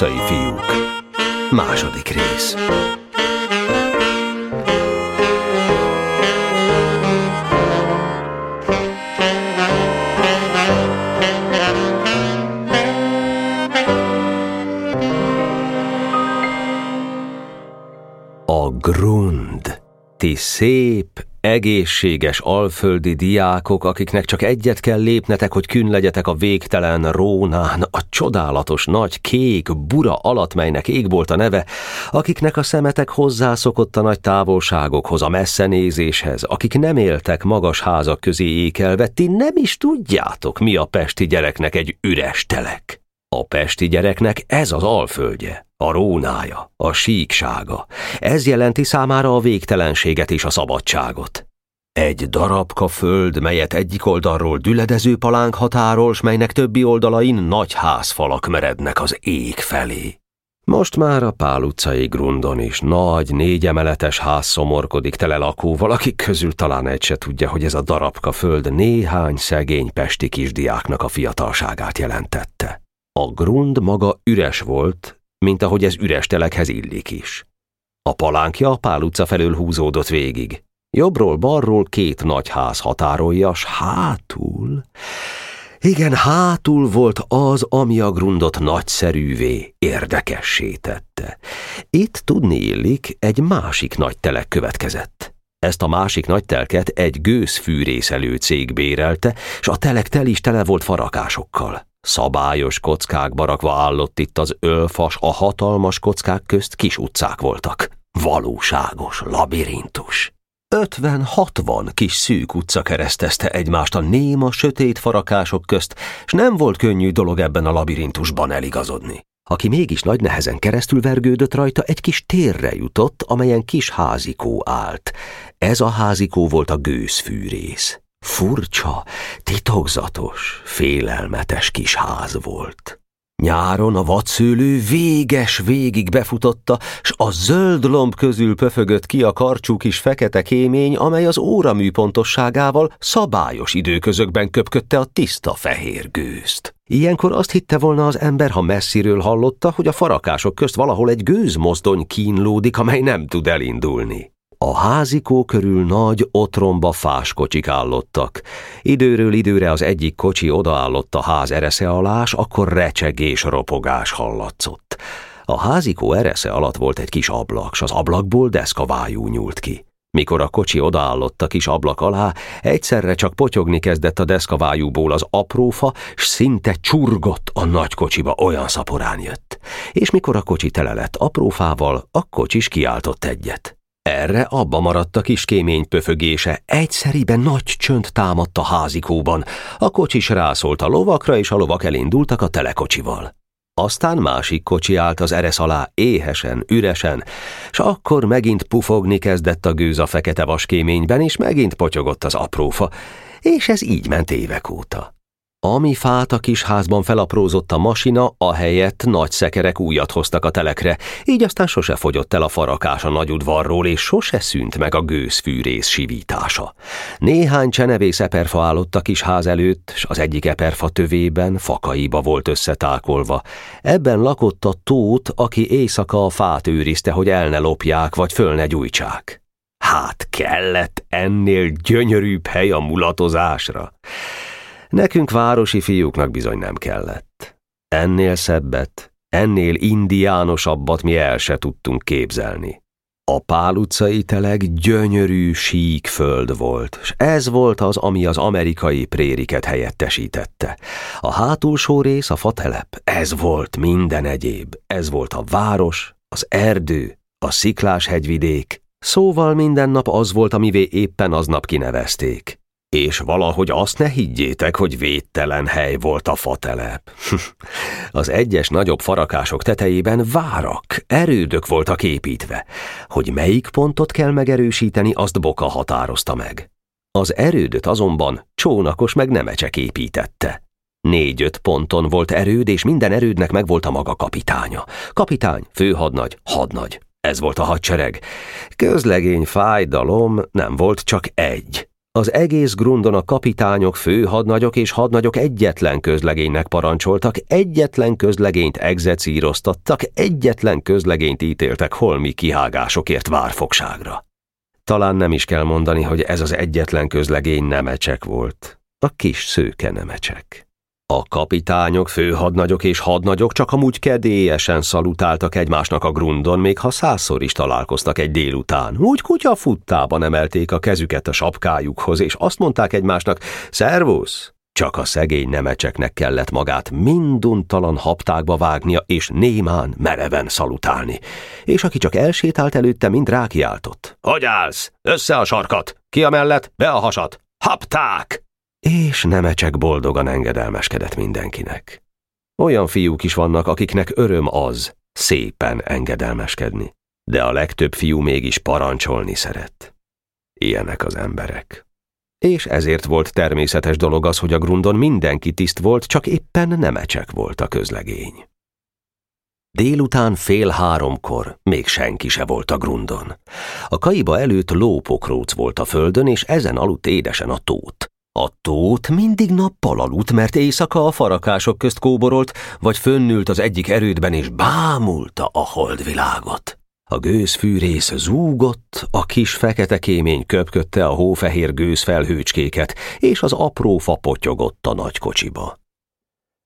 Utcai fiúk. Második rész. A grund. Ti szép, egészséges alföldi diákok, akiknek csak egyet kell lépnetek, hogy kün legyetek a végtelen Rónán, a csodálatos nagy kék bura alatt, melynek égbolt a neve, akiknek a szemetek hozzászokott a nagy távolságokhoz, a messzenézéshez, akik nem éltek magas házak közé ékelve, ti nem is tudjátok, mi a pesti gyereknek egy üres telek. A pesti gyereknek ez az alföldje, a rónája, a síksága. Ez jelenti számára a végtelenséget és a szabadságot. Egy darabka föld, melyet egyik oldalról düledező palánk határol, s melynek többi oldalain nagy házfalak merednek az ég felé. Most már a Pál utcai grundon is nagy, négyemeletes ház szomorkodik tele lakóval, akik közül talán egy se tudja, hogy ez a darabka föld néhány szegény pesti kisdiáknak a fiatalságát jelentette. A grund maga üres volt, mint ahogy ez üres telekhez illik is. A palánkja a Pál utca felől húzódott végig. Jobbról, balról két nagy ház határolja, s hátul... Igen, hátul volt az, ami a grundot nagyszerűvé, érdekessé tette. Itt tudni illik, egy másik nagy telek következett. Ezt a másik nagy telket egy gőzfűrészelő cég bérelte, s a telek tel is tele volt farakásokkal. Szabályos kockákba rakva állott itt az ölfas, a hatalmas kockák közt kis utcák voltak. Valóságos labirintus. Ötven-hatvan kis szűk utca keresztezte egymást a néma, sötét farakások közt, s nem volt könnyű dolog ebben a labirintusban eligazodni. Aki mégis nagy nehezen keresztül vergődött rajta, egy kis térre jutott, amelyen kis házikó állt. Ez a házikó volt a gőzfűrész. Furcsa, titokzatos, félelmetes kis ház volt. Nyáron a vadszőlő véges végig befutotta, s a zöld lomb közül pöfögött ki a karcsú kis fekete kémény, amely az óramű pontosságával szabályos időközökben köpködte a tiszta fehér gőzt. Ilyenkor azt hitte volna az ember, ha messziről hallotta, hogy a farakások közt valahol egy gőzmozdony kínlódik, amely nem tud elindulni. A házikó körül nagy otromba fás kocsik állottak. Időről időre az egyik kocsi odaállott a ház eresze alá, akkor recsegés, ropogás hallatszott. A házikó eresze alatt volt egy kis ablak, s az ablakból deszkavájú nyúlt ki. Mikor a kocsi odaállott a kis ablak alá, egyszerre csak potyogni kezdett a deszkavájúból az aprófa, s szinte csurgott a nagy kocsiba, olyan szaporán jött. És mikor a kocsi tele lett aprófával, a kocsis kiáltott egyet. Erre abba maradt a kis kémény pöfögése, egyszeriben nagy csönd támadt a házikóban, a kocsis rászólt a lovakra, és a lovak elindultak a telekocsival. Aztán másik kocsi állt az eresz alá éhesen, üresen, s akkor megint pufogni kezdett a gőz a fekete vaskéményben, és megint potyogott az aprófa, és ez így ment évek óta. Ami fát a kis házban felaprózott a masina, ahelyett nagy szekerek újat hoztak a telekre, így aztán sose fogyott el a farakás a nagy udvarról, és sose szűnt meg a gőzfűrész sivítása. Néhány csenevész eperfa állott a kis ház előtt, s az egyik eperfa tövében, fakaiba volt összetákolva. Ebben lakott a tót, aki éjszaka a fát őrizte, hogy el ne lopják, vagy föl ne gyújtsák. Hát kellett ennél gyönyörűbb hely a mulatozásra. Nekünk városi fiúknak bizony nem kellett. Ennél szebbet, ennél indiánosabbat mi el se tudtunk képzelni. A Pál utcai teleg gyönyörű, sík föld volt, és ez volt az, ami az amerikai prériket helyettesítette. A hátulsó rész, a fatelep, ez volt minden egyéb. Ez volt a város, az erdő, a sziklás hegyvidék, szóval minden nap az volt, amivé éppen aznap kinevezték. És valahogy azt ne higgyétek, hogy védtelen hely volt a fatelep. Az egyes nagyobb farakások tetejében várak, erődök voltak építve. Hogy melyik pontot kell megerősíteni, azt Boka határozta meg. Az erődöt azonban csónakos meg nemecsek építette. Négy-öt ponton volt erőd, és minden erődnek megvolt a maga kapitánya. Kapitány, főhadnagy, hadnagy. Ez volt a hadsereg. Közlegény fájdalom nem volt csak egy. Az egész grundon a kapitányok, főhadnagyok és hadnagyok egyetlen közlegénynek parancsoltak, egyetlen közlegényt egzecíroztattak, egyetlen közlegényt ítéltek holmi kihágásokért várfogságra. Talán nem is kell mondani, hogy ez az egyetlen közlegény nemecsek volt. A kis szőke nemecsek. A kapitányok, főhadnagyok és hadnagyok csak amúgy kedélyesen szalutáltak egymásnak a grundon, még ha százszor is találkoztak egy délután. Úgy kutya futtában emelték a kezüket a sapkájukhoz, és azt mondták egymásnak, szervusz! Csak a szegény nemecseknek kellett magát minduntalan haptákba vágnia, és némán, mereven szalutálni. És aki csak elsétált előtte, mind rákiáltott. Hogy állsz? Össze a sarkat! Ki a mellett? Be a hasat! Hapták! És Nemecsek boldogan engedelmeskedett mindenkinek. Olyan fiúk is vannak, akiknek öröm az, szépen engedelmeskedni. De a legtöbb fiú mégis parancsolni szeret. Ilyenek az emberek. És ezért volt természetes dolog az, hogy a grundon mindenki tiszt volt, csak éppen Nemecsek volt a közlegény. Délután fél háromkor még senki se volt a grundon. A kaiba előtt lópokróc volt a földön, és ezen aludt édesen a tót. A tót mindig nappal aludt, mert éjszaka a farakások közt kóborolt, vagy fönnült az egyik erődben és bámulta a holdvilágot. A gőzfűrész zúgott, a kis fekete kémény köpködte a hófehér gőzfelhőcskéket, és az apró fa potyogott a nagy kocsiba.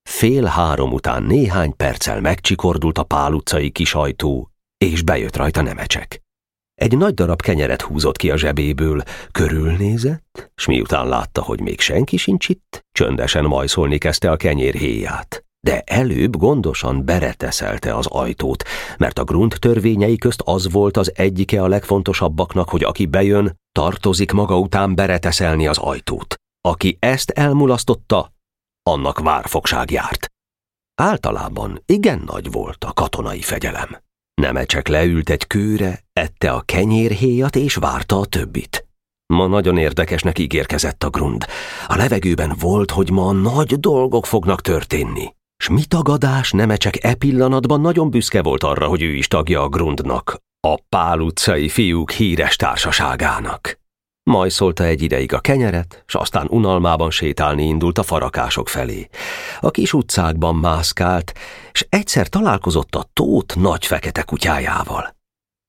Fél három után néhány perccel megcsikordult a pál utcai kis ajtó, és bejött rajta nemecsek. Egy nagy darab kenyeret húzott ki a zsebéből, körülnézett, s miután látta, hogy még senki sincs itt, csöndesen majszolni kezdte a kenyér héját. De előbb gondosan bereteszelte az ajtót, mert a grunt törvényei közt az volt az egyike a legfontosabbaknak, hogy aki bejön, tartozik maga után bereteszelni az ajtót. Aki ezt elmulasztotta, annak várfogság járt. Általában igen nagy volt a katonai fegyelem. Nemecsek leült egy kőre, ette a kenyérhéjat és várta a többit. Ma nagyon érdekesnek ígérkezett a grund. A levegőben volt, hogy ma nagy dolgok fognak történni. S mi tagadás Nemecsek e pillanatban nagyon büszke volt arra, hogy ő is tagja a grundnak, a Pál utcai fiúk híres társaságának. Majd szólta egy ideig a kenyeret, s aztán unalmában sétálni indult a farakások felé. A kis utcákban mászkált, és egyszer találkozott a tót nagy fekete kutyájával.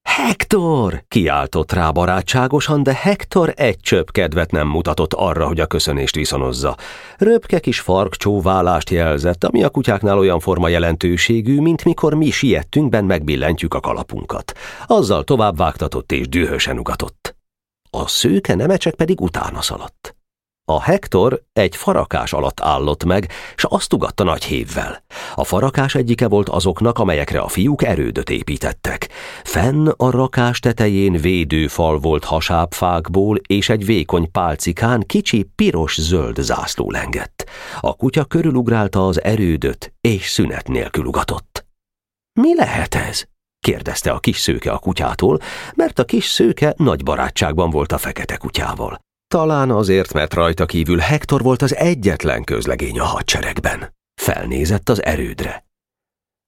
Hektor! kiáltott rá barátságosan, de Hektor egy csöpp kedvet nem mutatott arra, hogy a köszönést viszonozza. Röpke kis farkcsóválást jelzett, ami a kutyáknál olyan forma jelentőségű, mint mikor mi siettünkben megbillentjük a kalapunkat. Azzal tovább vágtatott és dühösen ugatott a szőke nemecsek pedig utána szaladt. A Hektor egy farakás alatt állott meg, s azt ugatta nagy hévvel. A farakás egyike volt azoknak, amelyekre a fiúk erődöt építettek. Fenn a rakás tetején védőfal volt hasábfákból, és egy vékony pálcikán kicsi piros-zöld zászló lengett. A kutya körülugrálta az erődöt, és szünet nélkül ugatott. Mi lehet ez? Kérdezte a kis szőke a kutyától, mert a kis szőke nagy barátságban volt a fekete kutyával. Talán azért, mert rajta kívül Hektor volt az egyetlen közlegény a hadseregben. Felnézett az erődre.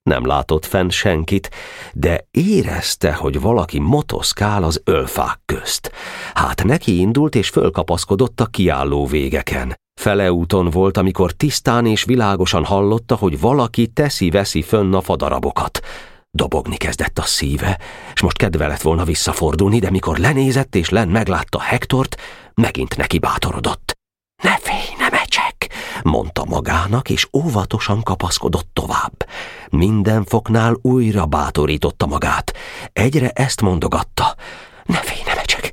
Nem látott fenn senkit, de érezte, hogy valaki motoszkál az ölfák közt. Hát neki indult és fölkapaszkodott a kiálló végeken. Fele úton volt, amikor tisztán és világosan hallotta, hogy valaki teszi-veszi fönn a fadarabokat. Dobogni kezdett a szíve, és most kedve lett volna visszafordulni, de mikor lenézett és len meglátta Hektort, megint neki bátorodott. Ne félj, ne mecsek, mondta magának, és óvatosan kapaszkodott tovább. Minden foknál újra bátorította magát. Egyre ezt mondogatta. Ne félj, ne mecsek,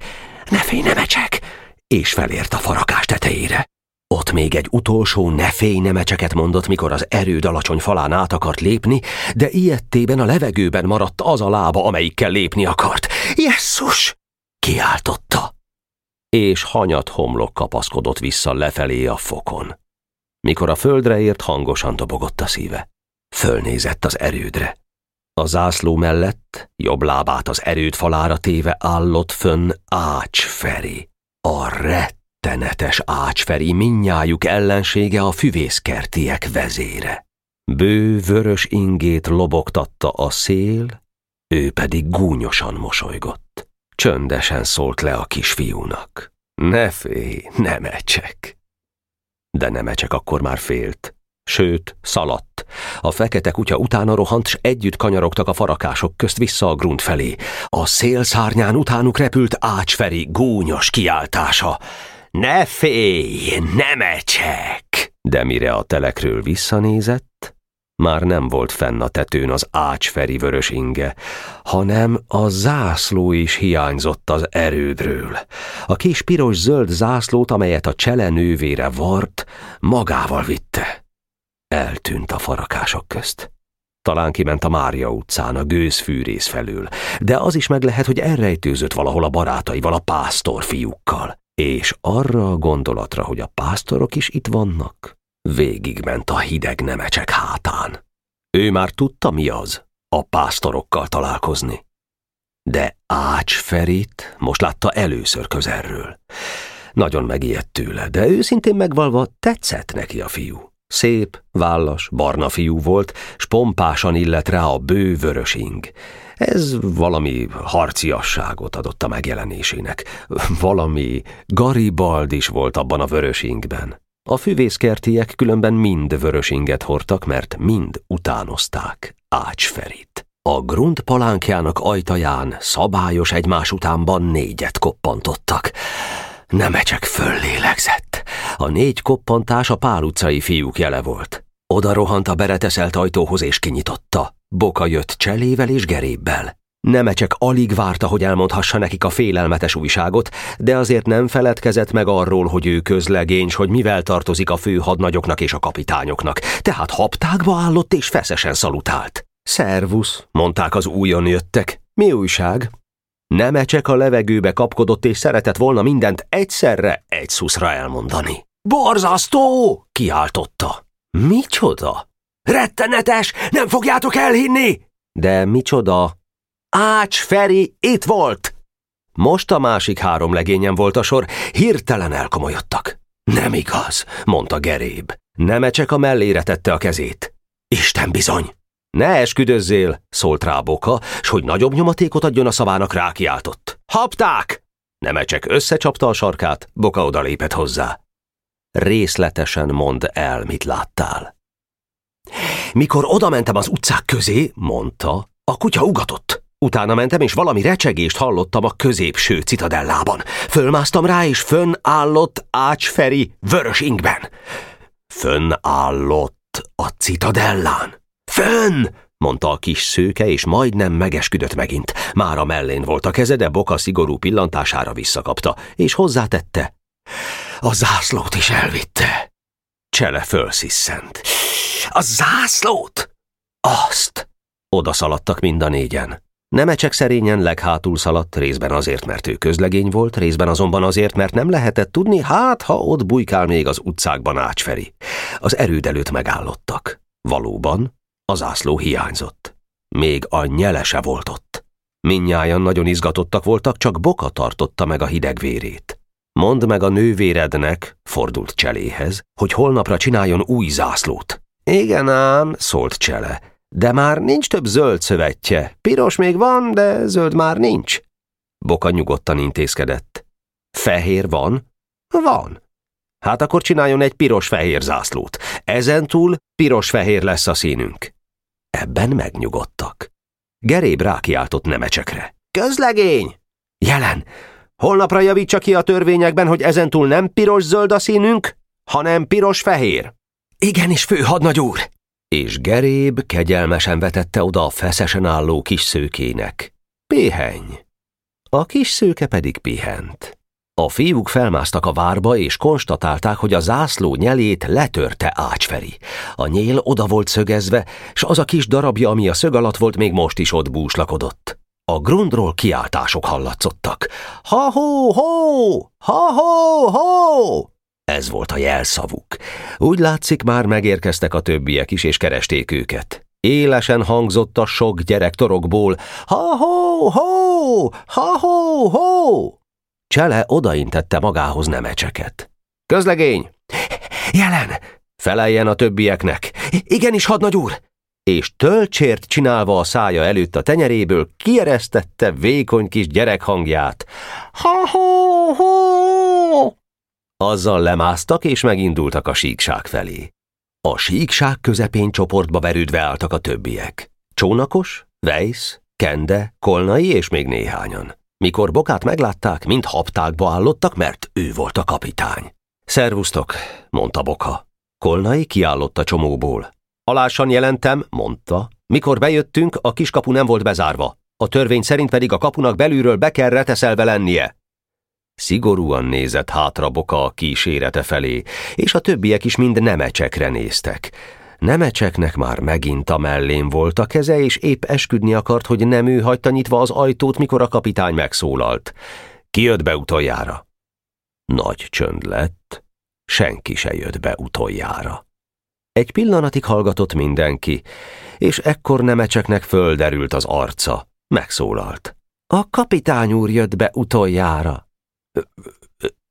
ne félj, ne mecsek, és felért a farakás tetejére. Ott még egy utolsó ne félj nemecseket mondott, mikor az erőd alacsony falán át akart lépni, de ilyettében a levegőben maradt az a lába, amelyikkel lépni akart. Jesszus! kiáltotta. És hanyat homlok kapaszkodott vissza lefelé a fokon. Mikor a földre ért, hangosan dobogott a szíve. Fölnézett az erődre. A zászló mellett, jobb lábát az erőd falára téve állott fönn Ács Feri, a rett rettenetes ácsferi minnyájuk ellensége a füvészkertiek vezére. Bő vörös ingét lobogtatta a szél, ő pedig gúnyosan mosolygott. Csöndesen szólt le a kisfiúnak. Ne félj, nem ecsek. De nem ecsek akkor már félt. Sőt, szaladt. A fekete kutya utána rohant, s együtt kanyarogtak a farakások közt vissza a grunt felé. A szélszárnyán utánuk repült Ácsferi gúnyos kiáltása. Ne félj, nem ecsek! De mire a telekről visszanézett, már nem volt fenn a tetőn az ácsferi vörös inge, hanem a zászló is hiányzott az erődről. A kis piros-zöld zászlót, amelyet a csele nővére vart, magával vitte. Eltűnt a farakások közt. Talán kiment a Mária utcán, a gőzfűrész felül, de az is meg lehet, hogy elrejtőzött valahol a barátaival, a pásztor fiúkkal. És arra a gondolatra, hogy a pásztorok is itt vannak, végigment a hideg nemecsek hátán. Ő már tudta, mi az, a pásztorokkal találkozni. De Ács Ferit most látta először közelről. Nagyon megijedt tőle, de őszintén megvalva tetszett neki a fiú. Szép, vállas, barna fiú volt, s pompásan illet rá a bő vörös ing. Ez valami harciasságot adott a megjelenésének. Valami Garibald is volt abban a vörös ingben. A füvészkertiek különben mind vörös inget hordtak, mert mind utánozták Ácsferit. A grunt palánkjának ajtaján szabályos egymás utánban négyet koppantottak. Nemecsek föllélegzett. A négy koppantás a pál utcai fiúk jele volt. Oda rohant a bereteszelt ajtóhoz és kinyitotta. Boka jött cselével és gerébbel. Nemecsek alig várta, hogy elmondhassa nekik a félelmetes újságot, de azért nem feledkezett meg arról, hogy ő közlegény, hogy mivel tartozik a főhadnagyoknak és a kapitányoknak, tehát haptákba állott és feszesen szalutált. Szervusz, mondták az újon jöttek. Mi újság? Nemecsek a levegőbe kapkodott és szeretett volna mindent egyszerre egy szuszra elmondani. Borzasztó! kiáltotta. Micsoda? Rettenetes! Nem fogjátok elhinni! De micsoda? Ács Feri itt volt! Most a másik három legényem volt a sor, hirtelen elkomolyodtak. Nem igaz, mondta Geréb. Nemecsek a mellére tette a kezét. Isten bizony! Ne esküdözzél, szólt rá Boka, s hogy nagyobb nyomatékot adjon a szavának rákiáltott. Hapták! Nemecsek összecsapta a sarkát, Boka odalépett hozzá. Részletesen mondd el, mit láttál. Mikor odamentem az utcák közé, mondta, a kutya ugatott. Utána mentem, és valami recsegést hallottam a középső citadellában. Fölmásztam rá, és fönn állott Ács Feri vörös ingben. Fönn állott a citadellán. Fönn! mondta a kis szőke, és majdnem megesküdött megint. Már a mellén volt a keze, de Boka szigorú pillantására visszakapta, és hozzátette. A zászlót is elvitte. Csele fölsziszent. A zászlót? Azt! Oda szaladtak mind a négyen. Nemecsek szerényen leghátul szaladt, részben azért, mert ő közlegény volt, részben azonban azért, mert nem lehetett tudni, hát ha ott bujkál még az utcákban ácsferi. Az erőd előtt megállottak. Valóban, a zászló hiányzott. Még a nyelese volt ott. Minnyáján nagyon izgatottak voltak, csak Boka tartotta meg a hideg vérét. Mondd meg a nővérednek, fordult Cseléhez, hogy holnapra csináljon új zászlót. Igen ám, szólt Csele, de már nincs több zöld szövetje. Piros még van, de zöld már nincs. Boka nyugodtan intézkedett. Fehér van? Van. Hát akkor csináljon egy piros-fehér zászlót. Ezentúl piros-fehér lesz a színünk. Ebben megnyugodtak. Geréb rákiáltott nemecsekre. Közlegény! Jelen! Holnapra javítsa ki a törvényekben, hogy ezentúl nem piros-zöld a színünk, hanem piros-fehér. Igenis, főhadnagy úr! És Geréb kegyelmesen vetette oda a feszesen álló kis szőkének. Pihenj! A kis szőke pedig pihent. A fiúk felmásztak a várba, és konstatálták, hogy a zászló nyelét letörte Ácsferi. A nyél oda volt szögezve, s az a kis darabja, ami a szög alatt volt, még most is ott búslakodott. A grundról kiáltások hallatszottak. Ha-ho-ho! Ha-ho-ho! Ez volt a jelszavuk. Úgy látszik, már megérkeztek a többiek is, és keresték őket. Élesen hangzott a sok gyerek torokból. Ha-ho-ho! Ha-ho-ho! Csele odaintette magához nemecseket. Közlegény! Jelen! Feleljen a többieknek. Igenis, hadnagy úr! És tölcsért csinálva a szája előtt a tenyeréből kieresztette vékony kis gyerek hangját. Ha-ho-ho! Azzal lemásztak, és megindultak a síkság felé. A síkság közepén csoportba verődve álltak a többiek. Csónakos, Weiss, Kende, Kolnai és még néhányan. Mikor Bokát meglátták, mind haptákba állottak, mert ő volt a kapitány. Szervusztok, mondta Boka. Kolnai kiállott a csomóból. Alásan jelentem, mondta. Mikor bejöttünk, a kiskapu nem volt bezárva. A törvény szerint pedig a kapunak belülről be kell reteszelve lennie. Szigorúan nézett hátra Boka a kísérete felé, és a többiek is mind nemecsekre néztek. Nemecseknek már megint a mellén volt a keze, és épp esküdni akart, hogy nem ő hagyta nyitva az ajtót, mikor a kapitány megszólalt. Ki jött be utoljára? Nagy csönd lett, senki se jött be utoljára. Egy pillanatig hallgatott mindenki, és ekkor nemecseknek földerült az arca. Megszólalt. A kapitány úr jött be utoljára.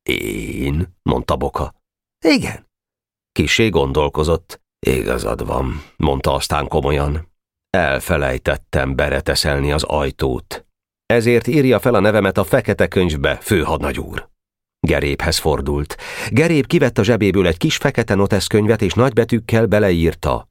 Én, mondta Boka. Igen. Kisé gondolkozott. Igazad van, mondta aztán komolyan. Elfelejtettem bereteszelni az ajtót. Ezért írja fel a nevemet a fekete könyvbe, főhadnagy úr. Geréphez fordult. Gerép kivett a zsebéből egy kis fekete noteszkönyvet, és nagybetűkkel beleírta.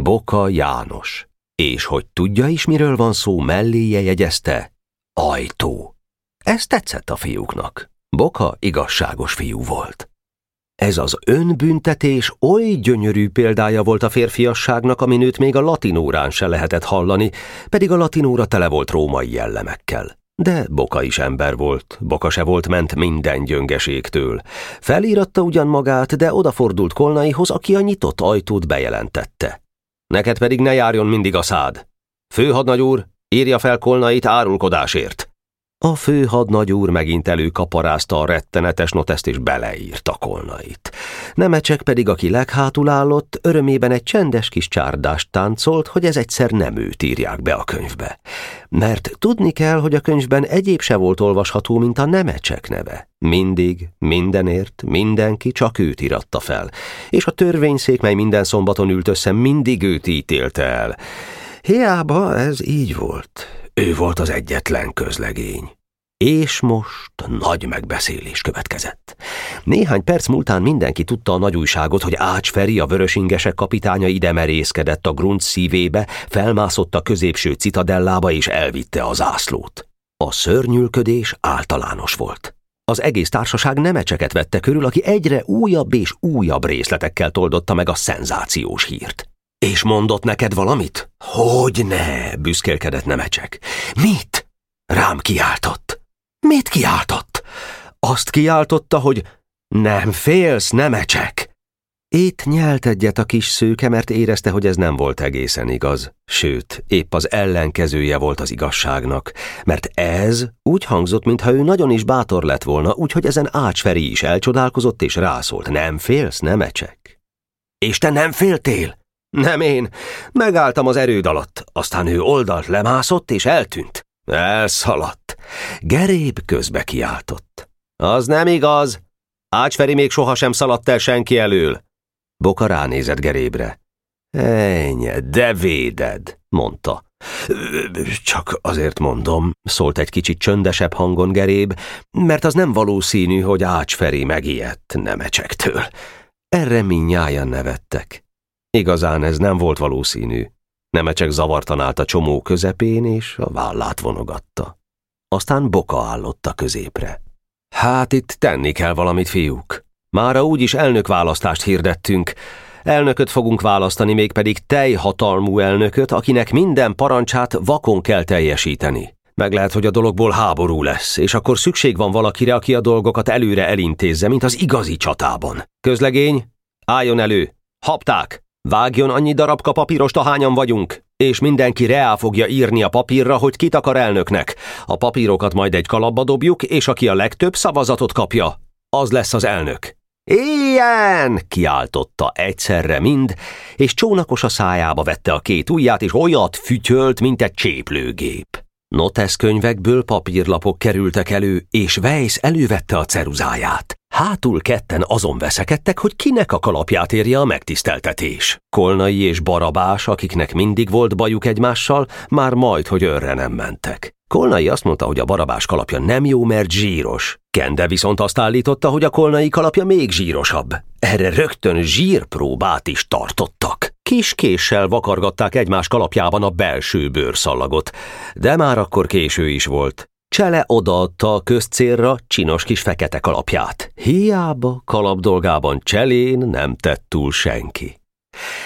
Boka János. És hogy tudja is, miről van szó, melléje jegyezte. Ajtó. Ez tetszett a fiúknak. Boka igazságos fiú volt. Ez az önbüntetés oly gyönyörű példája volt a férfiasságnak, amin őt még a latinórán se lehetett hallani, pedig a latinóra tele volt római jellemekkel. De Boka is ember volt, Boka se volt ment minden gyöngeségtől. Felíratta ugyan magát, de odafordult Kolnaihoz, aki a nyitott ajtót bejelentette. Neked pedig ne járjon mindig a szád. Főhadnagy úr, írja fel Kolnait árulkodásért. A fő hadnagy úr megint előkaparázta a rettenetes noteszt és beleírta kolnait. Nemecsek pedig, aki leghátul állott, örömében egy csendes kis csárdást táncolt, hogy ez egyszer nem őt írják be a könyvbe. Mert tudni kell, hogy a könyvben egyéb se volt olvasható, mint a Nemecsek neve. Mindig, mindenért, mindenki csak őt iratta fel. És a törvényszék, mely minden szombaton ült össze, mindig őt ítélte el. Hiába ez így volt. Ő volt az egyetlen közlegény. És most nagy megbeszélés következett. Néhány perc múltán mindenki tudta a nagy újságot, hogy Ács Feri, a vörösingesek kapitánya ide merészkedett a grunt szívébe, felmászott a középső citadellába és elvitte az ászlót. A szörnyülködés általános volt. Az egész társaság nemecseket vette körül, aki egyre újabb és újabb részletekkel toldotta meg a szenzációs hírt. És mondott neked valamit? Hogy ne, büszkélkedett Nemecsek. Mit? Rám kiáltott. Mit kiáltott? Azt kiáltotta, hogy nem félsz, Nemecsek. Itt nyelt egyet a kis szőke, mert érezte, hogy ez nem volt egészen igaz. Sőt, épp az ellenkezője volt az igazságnak, mert ez úgy hangzott, mintha ő nagyon is bátor lett volna, úgyhogy ezen Ácsferi is elcsodálkozott és rászólt. Nem félsz, Nemecsek? És te nem féltél? Nem én. Megálltam az erőd alatt, aztán ő oldalt lemászott és eltűnt. Elszaladt. Geréb közbe kiáltott. Az nem igaz. Ácsferi még sohasem szaladt el senki elől. Boka ránézett Gerébre. Ennyi, de véded, mondta. Csak azért mondom, szólt egy kicsit csöndesebb hangon Geréb, mert az nem valószínű, hogy Ácsferi megijedt nemecsektől. Erre minnyáján nevettek. Igazán ez nem volt valószínű. Nemecsek zavartan állt a csomó közepén, és a vállát vonogatta. Aztán Boka állott a középre. Hát itt tenni kell valamit, fiúk. Mára úgyis elnökválasztást hirdettünk. Elnököt fogunk választani, mégpedig teljhatalmú elnököt, akinek minden parancsát vakon kell teljesíteni. Meg lehet, hogy a dologból háború lesz, és akkor szükség van valakire, aki a dolgokat előre elintézze, mint az igazi csatában. Közlegény, álljon elő! Hapták! Vágjon annyi darabka papírost, ahányan vagyunk, és mindenki reá fogja írni a papírra, hogy kit akar elnöknek. A papírokat majd egy kalapba dobjuk, és aki a legtöbb szavazatot kapja, az lesz az elnök. Ilyen! kiáltotta egyszerre mind, és csónakos a szájába vette a két ujját, és olyat fütyölt, mint egy cséplőgép. Notesz könyvekből papírlapok kerültek elő, és Weiss elővette a ceruzáját. Hátul ketten azon veszekedtek, hogy kinek a kalapját érje a megtiszteltetés. Kolnai és Barabás, akiknek mindig volt bajuk egymással, már majd, hogy örre nem mentek. Kolnai azt mondta, hogy a Barabás kalapja nem jó, mert zsíros. Kende viszont azt állította, hogy a Kolnai kalapja még zsírosabb. Erre rögtön zsírpróbát is tartottak. Kis késsel vakargatták egymás kalapjában a belső bőrszallagot, de már akkor késő is volt. Csele odaadta a közcélra csinos kis fekete kalapját. Hiába kalapdolgában cselén nem tett túl senki.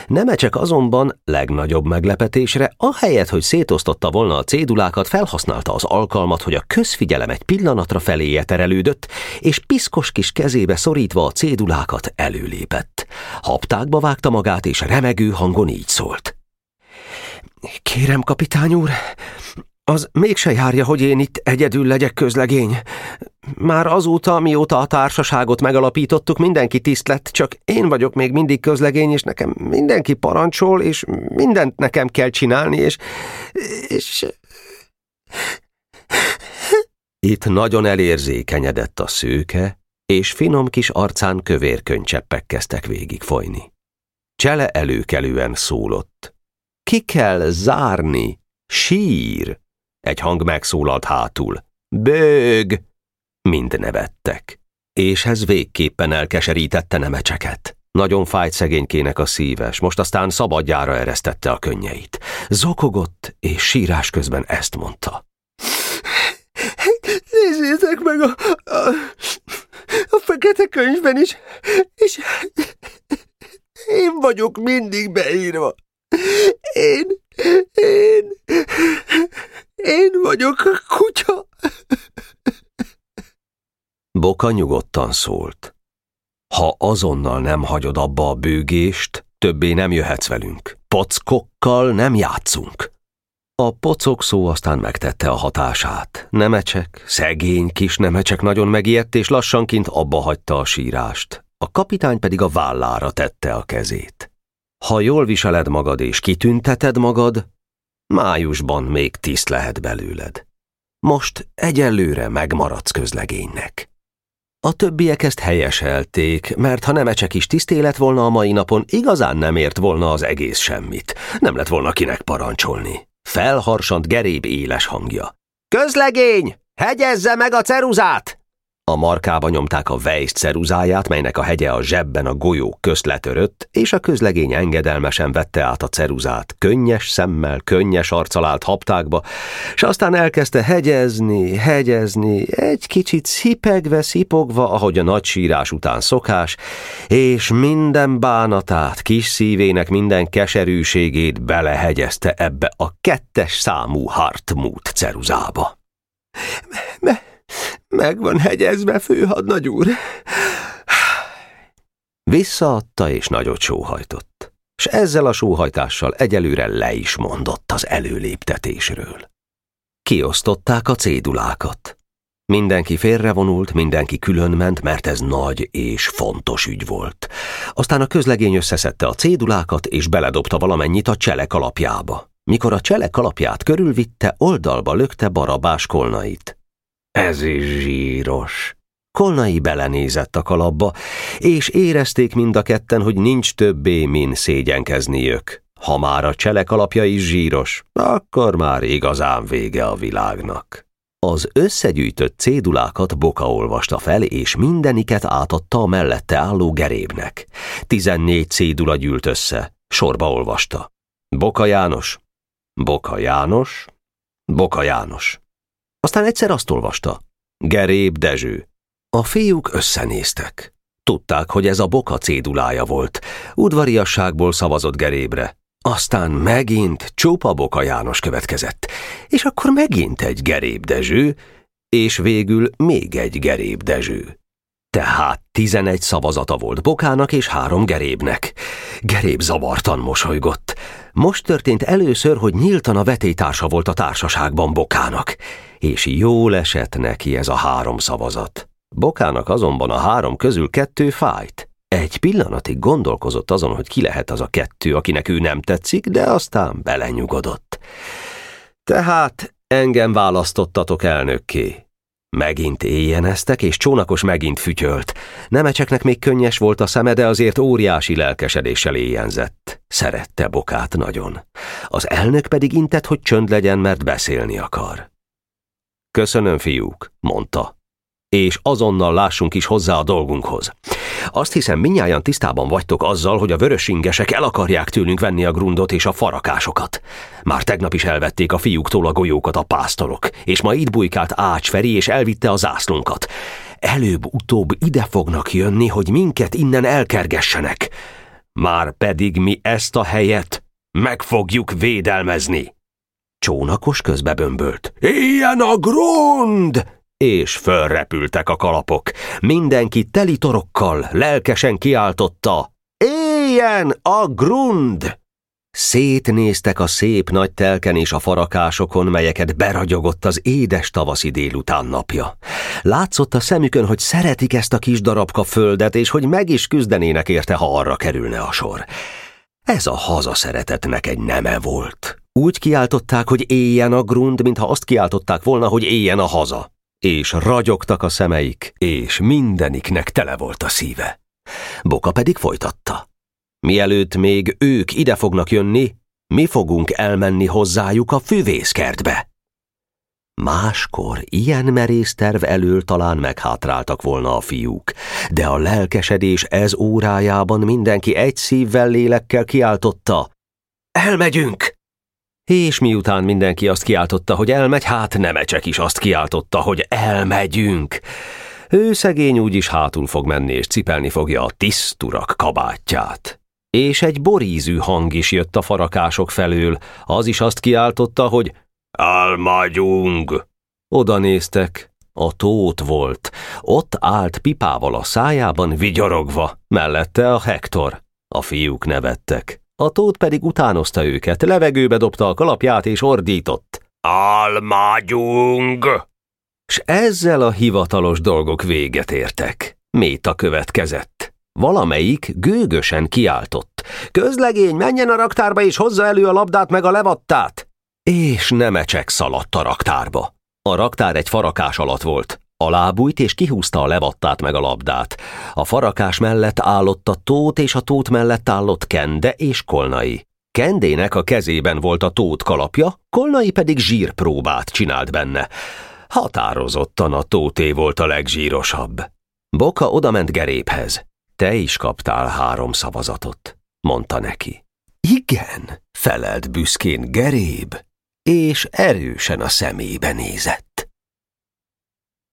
Nemecsek azonban legnagyobb meglepetésre, ahelyett, hogy szétosztotta volna a cédulákat, felhasználta az alkalmat, hogy a közfigyelem egy pillanatra feléje terelődött, és piszkos kis kezébe szorítva a cédulákat előlépett. Haptákba vágta magát, és remegő hangon így szólt. Kérem, kapitány úr, az mégse járja, hogy én itt egyedül legyek közlegény. Már azóta, mióta a társaságot megalapítottuk, mindenki tiszt lett, csak én vagyok még mindig közlegény, és nekem mindenki parancsol, és mindent nekem kell csinálni, és... és... Itt nagyon elérzékenyedett a szőke, és finom kis arcán kövér könycseppek kezdtek végig folyni. Csele előkelően szólott. Ki kell zárni? Sír! Egy hang megszólalt hátul. Bőg! Mind nevettek. És ez végképpen elkeserítette nemecseket. Nagyon fájt szegénykének a szíves, most aztán szabadjára eresztette a könnyeit. Zokogott, és sírás közben ezt mondta. Nézzétek meg a, a, a fekete könyvben is, és én vagyok mindig beírva. Én, vagyok kutya. Boka nyugodtan szólt. Ha azonnal nem hagyod abba a bőgést, többé nem jöhetsz velünk. Pockokkal nem játszunk. A pocok szó aztán megtette a hatását. Nemecsek, szegény kis nemecsek nagyon megijedt, és lassanként abba hagyta a sírást. A kapitány pedig a vállára tette a kezét. Ha jól viseled magad és kitünteted magad, májusban még tiszt lehet belőled. Most egyelőre megmaradsz közlegénynek. A többiek ezt helyeselték, mert ha Nemecsek is tisztélet volna a mai napon, igazán nem ért volna az egész semmit. Nem lett volna kinek parancsolni. Felharsant geréb éles hangja. Közlegény! Hegyezze meg a ceruzát! A markába nyomták a Weiss ceruzáját, melynek a hegye a zsebben a golyó közt letörött, és a közlegény engedelmesen vette át a ceruzát, könnyes szemmel, könnyes arccal állt haptákba, és aztán elkezdte hegyezni, hegyezni, egy kicsit szipegve, szipogva, ahogy a nagy sírás után szokás, és minden bánatát, kis szívének minden keserűségét belehegyezte ebbe a kettes számú Hartmut ceruzába. Me meg van hegyezve, főhadnagy úr. Visszaadta és nagyot sóhajtott, és ezzel a sóhajtással egyelőre le is mondott az előléptetésről. Kiosztották a cédulákat. Mindenki félrevonult, mindenki különment, mert ez nagy és fontos ügy volt. Aztán a közlegény összeszedte a cédulákat, és beledobta valamennyit a cselek alapjába. Mikor a cselek alapját körülvitte, oldalba lökte barabás kolnait. Ez is zsíros. Kolnai belenézett a kalapba, és érezték mind a ketten, hogy nincs többé, min szégyenkezniük. Ha már a cselek alapja is zsíros, akkor már igazán vége a világnak. Az összegyűjtött cédulákat Boka olvasta fel, és mindeniket átadta a mellette álló gerébnek. Tizennégy cédula gyűlt össze, sorba olvasta. Boka János, Boka János, Boka János. Aztán egyszer azt olvasta. Geréb Dezső. A fiúk összenéztek. Tudták, hogy ez a boka cédulája volt. Udvariasságból szavazott Gerébre. Aztán megint csupa Boka János következett, és akkor megint egy Geréb Dezső, és végül még egy Geréb Dezső. Tehát tizenegy szavazata volt Bokának és három Gerébnek. Geréb zavartan mosolygott. Most történt először, hogy nyíltan a vetétársa volt a társaságban Bokának, és jól esett neki ez a három szavazat. Bokának azonban a három közül kettő fájt. Egy pillanatig gondolkozott azon, hogy ki lehet az a kettő, akinek ő nem tetszik, de aztán belenyugodott. Tehát engem választottatok elnökké. Megint éjjeneztek, és csónakos megint fütyölt. Nemecseknek még könnyes volt a szeme, de azért óriási lelkesedéssel éjjenzett. Szerette Bokát nagyon. Az elnök pedig intett, hogy csönd legyen, mert beszélni akar. Köszönöm, fiúk, mondta és azonnal lássunk is hozzá a dolgunkhoz. Azt hiszem, minnyáján tisztában vagytok azzal, hogy a vörösingesek el akarják tőlünk venni a grundot és a farakásokat. Már tegnap is elvették a fiúktól a golyókat a pásztorok, és ma itt bujkált Ács Feri, és elvitte a zászlónkat. Előbb-utóbb ide fognak jönni, hogy minket innen elkergessenek. Már pedig mi ezt a helyet meg fogjuk védelmezni. Csónakos közbebömbölt. Ilyen a grund! És fölrepültek a kalapok. Mindenki telitorokkal lelkesen kiáltotta. Éljen a grund! Szétnéztek a szép nagy telken és a farakásokon, melyeket beragyogott az édes tavaszi délután napja. Látszott a szemükön, hogy szeretik ezt a kis darabka földet, és hogy meg is küzdenének érte, ha arra kerülne a sor. Ez a hazaszeretetnek egy neme volt. Úgy kiáltották, hogy éljen a grund, mintha azt kiáltották volna, hogy éljen a haza és ragyogtak a szemeik, és mindeniknek tele volt a szíve. Boka pedig folytatta. Mielőtt még ők ide fognak jönni, mi fogunk elmenni hozzájuk a füvészkertbe. Máskor ilyen merész terv elől talán meghátráltak volna a fiúk, de a lelkesedés ez órájában mindenki egy szívvel lélekkel kiáltotta. Elmegyünk! És miután mindenki azt kiáltotta, hogy elmegy, hát Nemecsek is azt kiáltotta, hogy elmegyünk. Ő szegény úgyis hátul fog menni, és cipelni fogja a tiszturak kabátját. És egy borízű hang is jött a farakások felől, az is azt kiáltotta, hogy elmegyünk. Oda néztek, a tót volt. Ott állt pipával a szájában vigyorogva, mellette a Hektor. A fiúk nevettek. A tót pedig utánozta őket, levegőbe dobta a kalapját és ordított. Almágyunk! S ezzel a hivatalos dolgok véget értek. Méta következett. Valamelyik gőgösen kiáltott. Közlegény, menjen a raktárba és hozza elő a labdát meg a levattát! És nemecsek szaladt a raktárba. A raktár egy farakás alatt volt. Alábújt és kihúzta a levattát meg a labdát. A farakás mellett állott a tót, és a tót mellett állott Kende és Kolnai. Kendének a kezében volt a tót kalapja, Kolnai pedig zsírpróbát csinált benne. Határozottan a tóté volt a legzsírosabb. Boka odament Geréphez. Te is kaptál három szavazatot, mondta neki. Igen, felelt büszkén Geréb, és erősen a szemébe nézett.